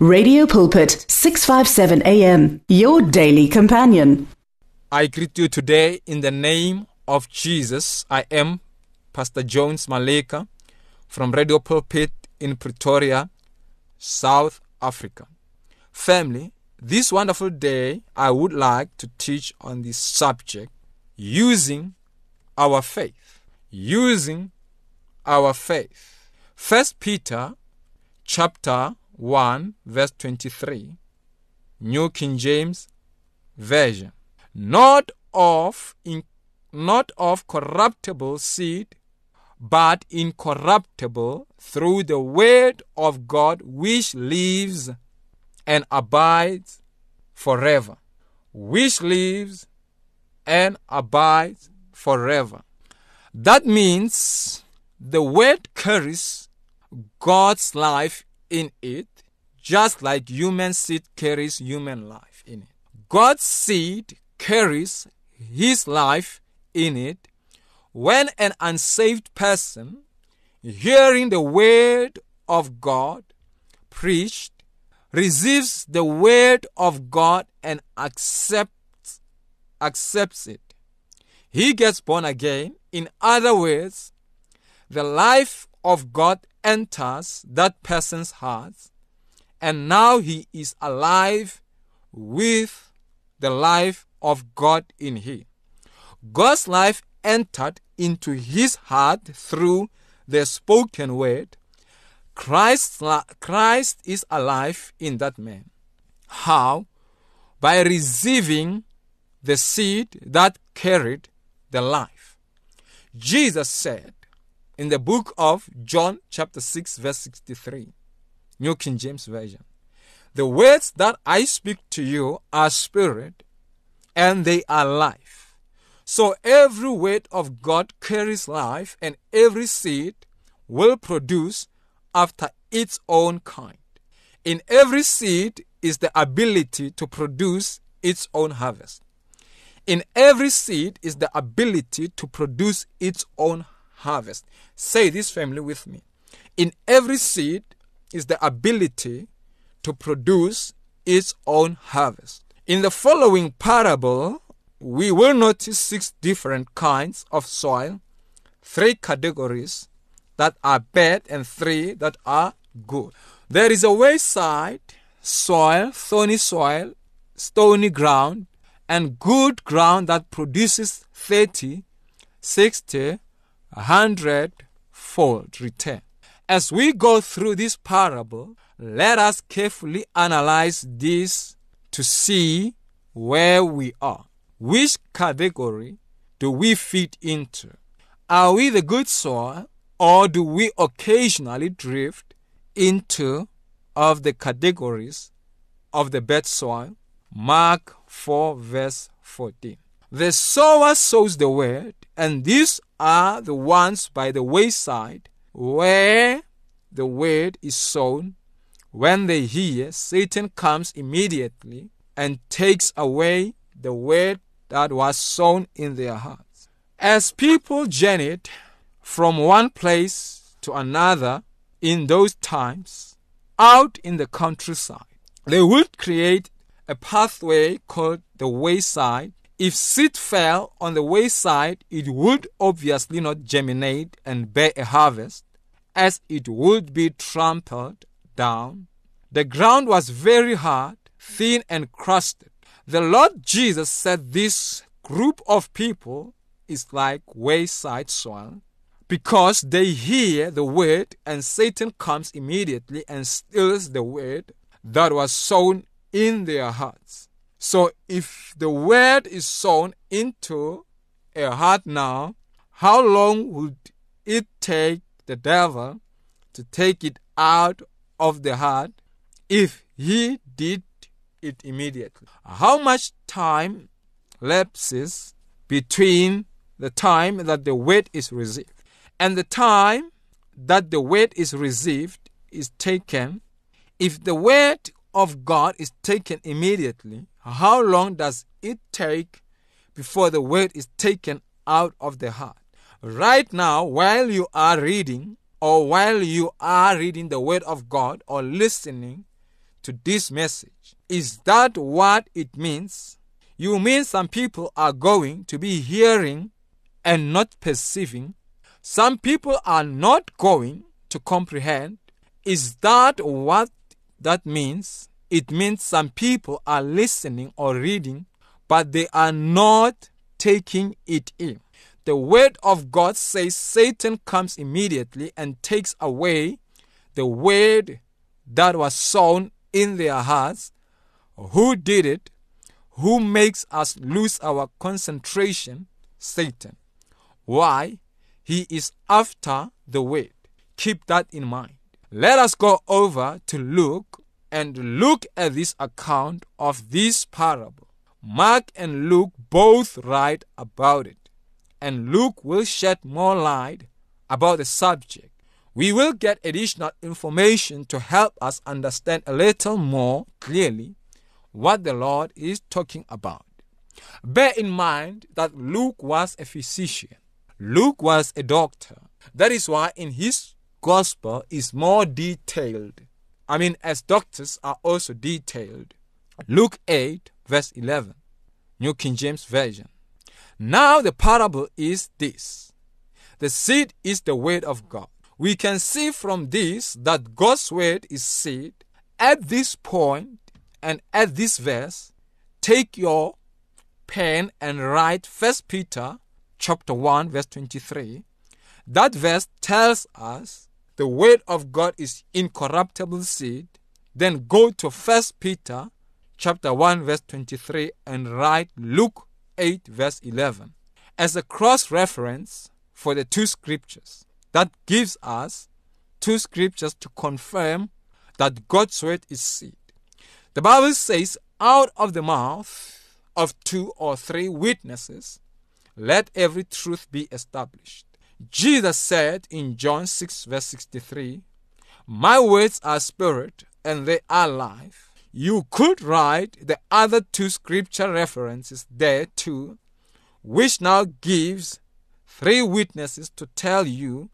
Radio Pulpit, 657 AM, your daily companion. I greet you today in the name of Jesus. I am Pastor Jones Maleka from Radio Pulpit in Pretoria, South Africa. Family, this wonderful day I would like to teach on this subject using our faith. Using our faith. First Peter chapter 1 verse 23 New King James Version. Not of in, not of corruptible seed but incorruptible through the word of God which lives and abides forever. Which lives and abides forever. That means the word carries God's life in it, just like human seed carries human life in it. God's seed carries his life in it. When an unsaved person, hearing the word of God preached, receives the word of God and accepts accepts it, he gets born again. In other words, the life of God enters that person's heart, and now he is alive with the life of God in him. God's life entered into his heart through the spoken word. Christ, Christ is alive in that man. How? By receiving the seed that carried the life. Jesus said, in the book of John, chapter 6, verse 63, New King James Version. The words that I speak to you are spirit and they are life. So every word of God carries life, and every seed will produce after its own kind. In every seed is the ability to produce its own harvest. In every seed is the ability to produce its own harvest. Say this family with me. In every seed is the ability to produce its own harvest. In the following parable, we will notice six different kinds of soil, three categories that are bad and three that are good. There is a wayside soil, thorny soil, stony ground, and good ground that produces 30, 60, a hundredfold return. As we go through this parable, let us carefully analyze this to see where we are. Which category do we fit into? Are we the good soil or do we occasionally drift into of the categories of the bad soil? Mark 4 verse 14. The sower sows the word, and these are the ones by the wayside where the word is sown. When they hear, Satan comes immediately and takes away the word that was sown in their hearts. As people journeyed from one place to another in those times, out in the countryside, they would create a pathway called the wayside if seed fell on the wayside, it would obviously not germinate and bear a harvest, as it would be trampled down. The ground was very hard, thin, and crusted. The Lord Jesus said this group of people is like wayside soil because they hear the word and Satan comes immediately and steals the word that was sown in their hearts. So if the word is sown into a heart now, how long would it take the devil to take it out of the heart if he did it immediately? How much time lapses between the time that the word is received and the time that the word is received is taken? If the word of God is taken immediately, how long does it take before the word is taken out of the heart? Right now, while you are reading, or while you are reading the word of God or listening to this message. Is that what it means? You mean some people are going to be hearing and not perceiving? Some people are not going to comprehend? Is that what that means? It means some people are listening or reading, but they are not taking it in. The word of God says Satan comes immediately and takes away the word that was sown in their hearts. Who did it? Who makes us lose our concentration? Satan. Why? He is after the word. Keep that in mind. Let us go over to Luke and look at this account of this parable. Mark and Luke both write about it, and Luke will shed more light about the subject. We will get additional information to help us understand a little more clearly what the Lord is talking about. Bear in mind that Luke was a physician. Luke was a doctor. That is why in his gospel is more detailed. I mean, as doctors are also detailed. Luke 8, verse 11, New King James Version. Now the parable is this the seed is the word of God. We can see from this that God's word is seed. At this point and at this verse, take your pen and write First Peter chapter 1 verse 23. That verse tells us the word of God is incorruptible seed. Then go to First Peter chapter 1 verse 23 and write Luke 8 verse 11 as a cross reference for the two scriptures. That gives us two scriptures to confirm that God's word is seed. The Bible says, out of the mouth of two or three witnesses, let every truth be established. Jesus said in John 6, verse 63, My words are spirit and they are life. You could write the other two scripture references there too, which now gives three witnesses to tell you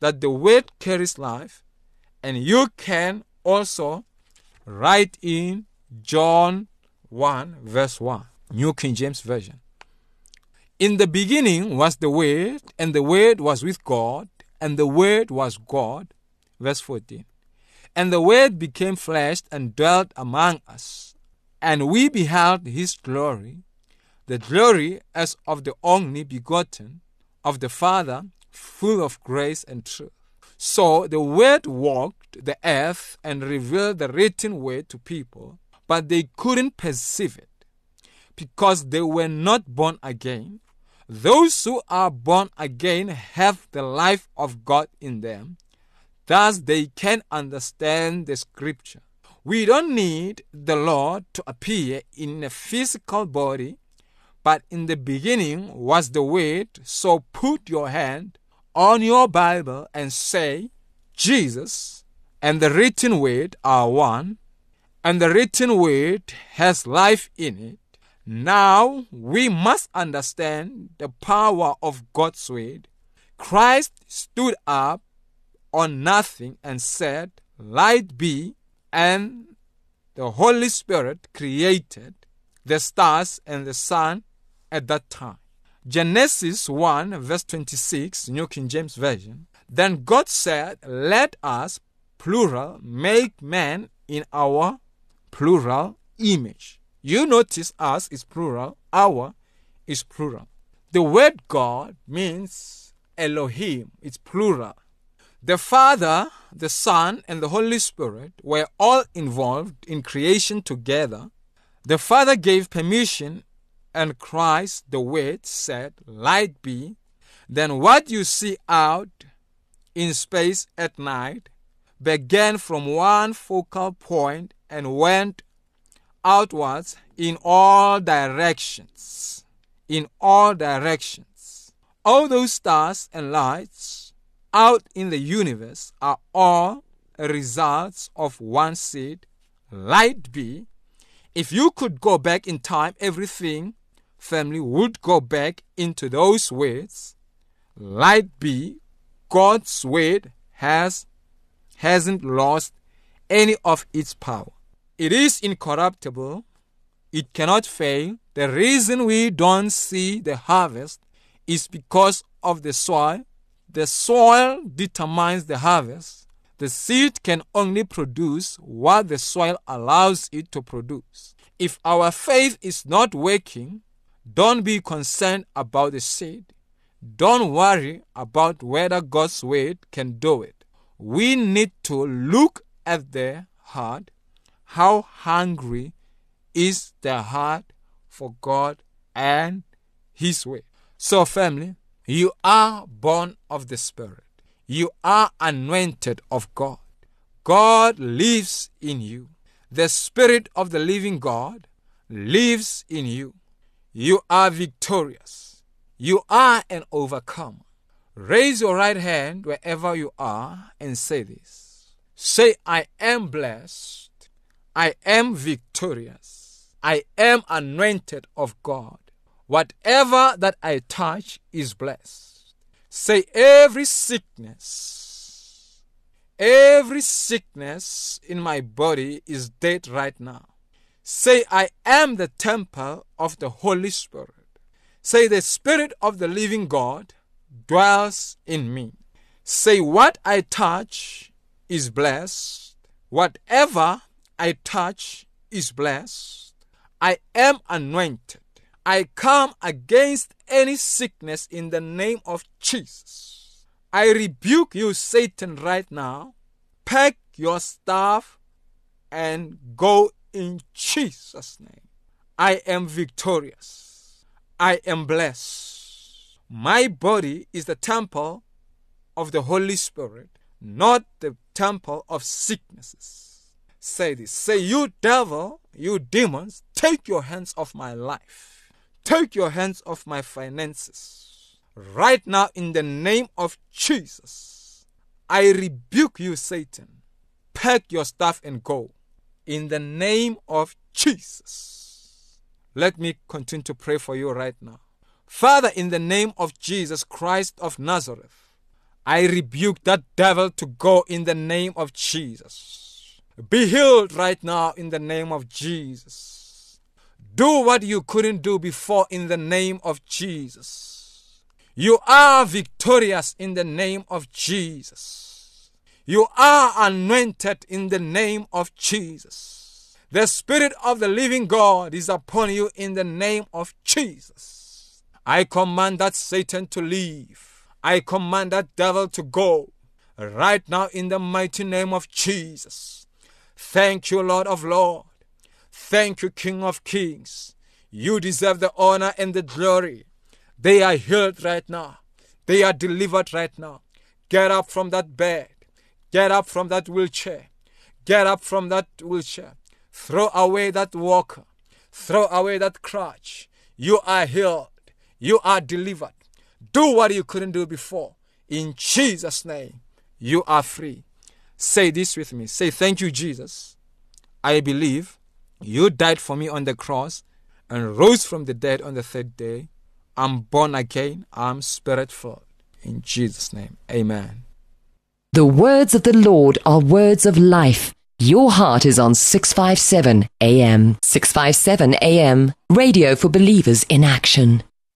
that the word carries life, and you can also write in John 1, verse 1, New King James Version. In the beginning was the Word, and the Word was with God, and the Word was God. Verse 14. And the Word became flesh and dwelt among us, and we beheld his glory, the glory as of the only begotten of the Father, full of grace and truth. So the Word walked the earth and revealed the written word to people, but they couldn't perceive it because they were not born again those who are born again have the life of God in them. Thus, they can understand the scripture. We don't need the Lord to appear in a physical body, but in the beginning was the Word. So put your hand on your Bible and say, Jesus and the written Word are one, and the written Word has life in it. Now we must understand the power of God's word. Christ stood up on nothing and said, Light be, and the Holy Spirit created the stars and the sun at that time. Genesis 1, verse 26, New King James Version. Then God said, Let us, plural, make man in our plural image you notice us is plural, our is plural. The word God means Elohim, it's plural. The Father, the Son, and the Holy Spirit were all involved in creation together. The Father gave permission, and Christ, the Word, said, Light be. Then what you see out in space at night began from one focal point and went outwards in all directions. In all directions. All those stars and lights out in the universe are all results of one seed, light be. If you could go back in time, everything, family, would go back into those words. Light be, God's word has hasn't lost any of its power. It is incorruptible. It cannot fail. The reason we don't see the harvest is because of the soil. The soil determines the harvest. The seed can only produce what the soil allows it to produce. If our faith is not working, don't be concerned about the seed. Don't worry about whether God's word can do it. We need to look at the heart. How hungry is the heart for God and His way? So, family, you are born of the Spirit. You are anointed of God. God lives in you. The Spirit of the living God lives in you. You are victorious. You are an overcomer. Raise your right hand wherever you are and say this. Say, I am blessed. I am victorious. I am anointed of God. Whatever that I touch is blessed. Say, every sickness, every sickness in my body is dead right now. Say, I am the temple of the Holy Spirit. Say, the Spirit of the living God dwells in me. Say, what I touch is blessed. Whatever I touch is blessed. I am anointed. I come against any sickness in the name of Jesus. I rebuke you, Satan, right now. Pack your staff and go in Jesus' name. I am victorious. I am blessed. My body is the temple of the Holy Spirit, not the temple of sicknesses. Say this. Say, you devil, you demons, take your hands off my life. Take your hands off my finances. Right now, in the name of Jesus, I rebuke you, Satan. Pack your stuff and go. In the name of Jesus. Let me continue to pray for you right now. Father, in the name of Jesus Christ of Nazareth, I rebuke that devil to go in the name of Jesus. Be healed right now in the name of Jesus. Do what you couldn't do before in the name of Jesus. You are victorious in the name of Jesus. You are anointed in the name of Jesus. The Spirit of the living God is upon you in the name of Jesus. I command that Satan to leave. I command that devil to go right now in the mighty name of Jesus. Thank you, Lord of Lords. Thank you, King of Kings. You deserve the honor and the glory. They are healed right now. They are delivered right now. Get up from that bed. Get up from that wheelchair. Get up from that wheelchair. Throw away that walker. Throw away that crutch. You are healed. You are delivered. Do what you couldn't do before. In Jesus' name, you are free. Say this with me. Say, Thank you, Jesus. I believe you died for me on the cross and rose from the dead on the third day. I'm born again. I'm spirit filled. In Jesus' name, amen. The words of the Lord are words of life. Your heart is on 657 AM. 657 AM. Radio for believers in action.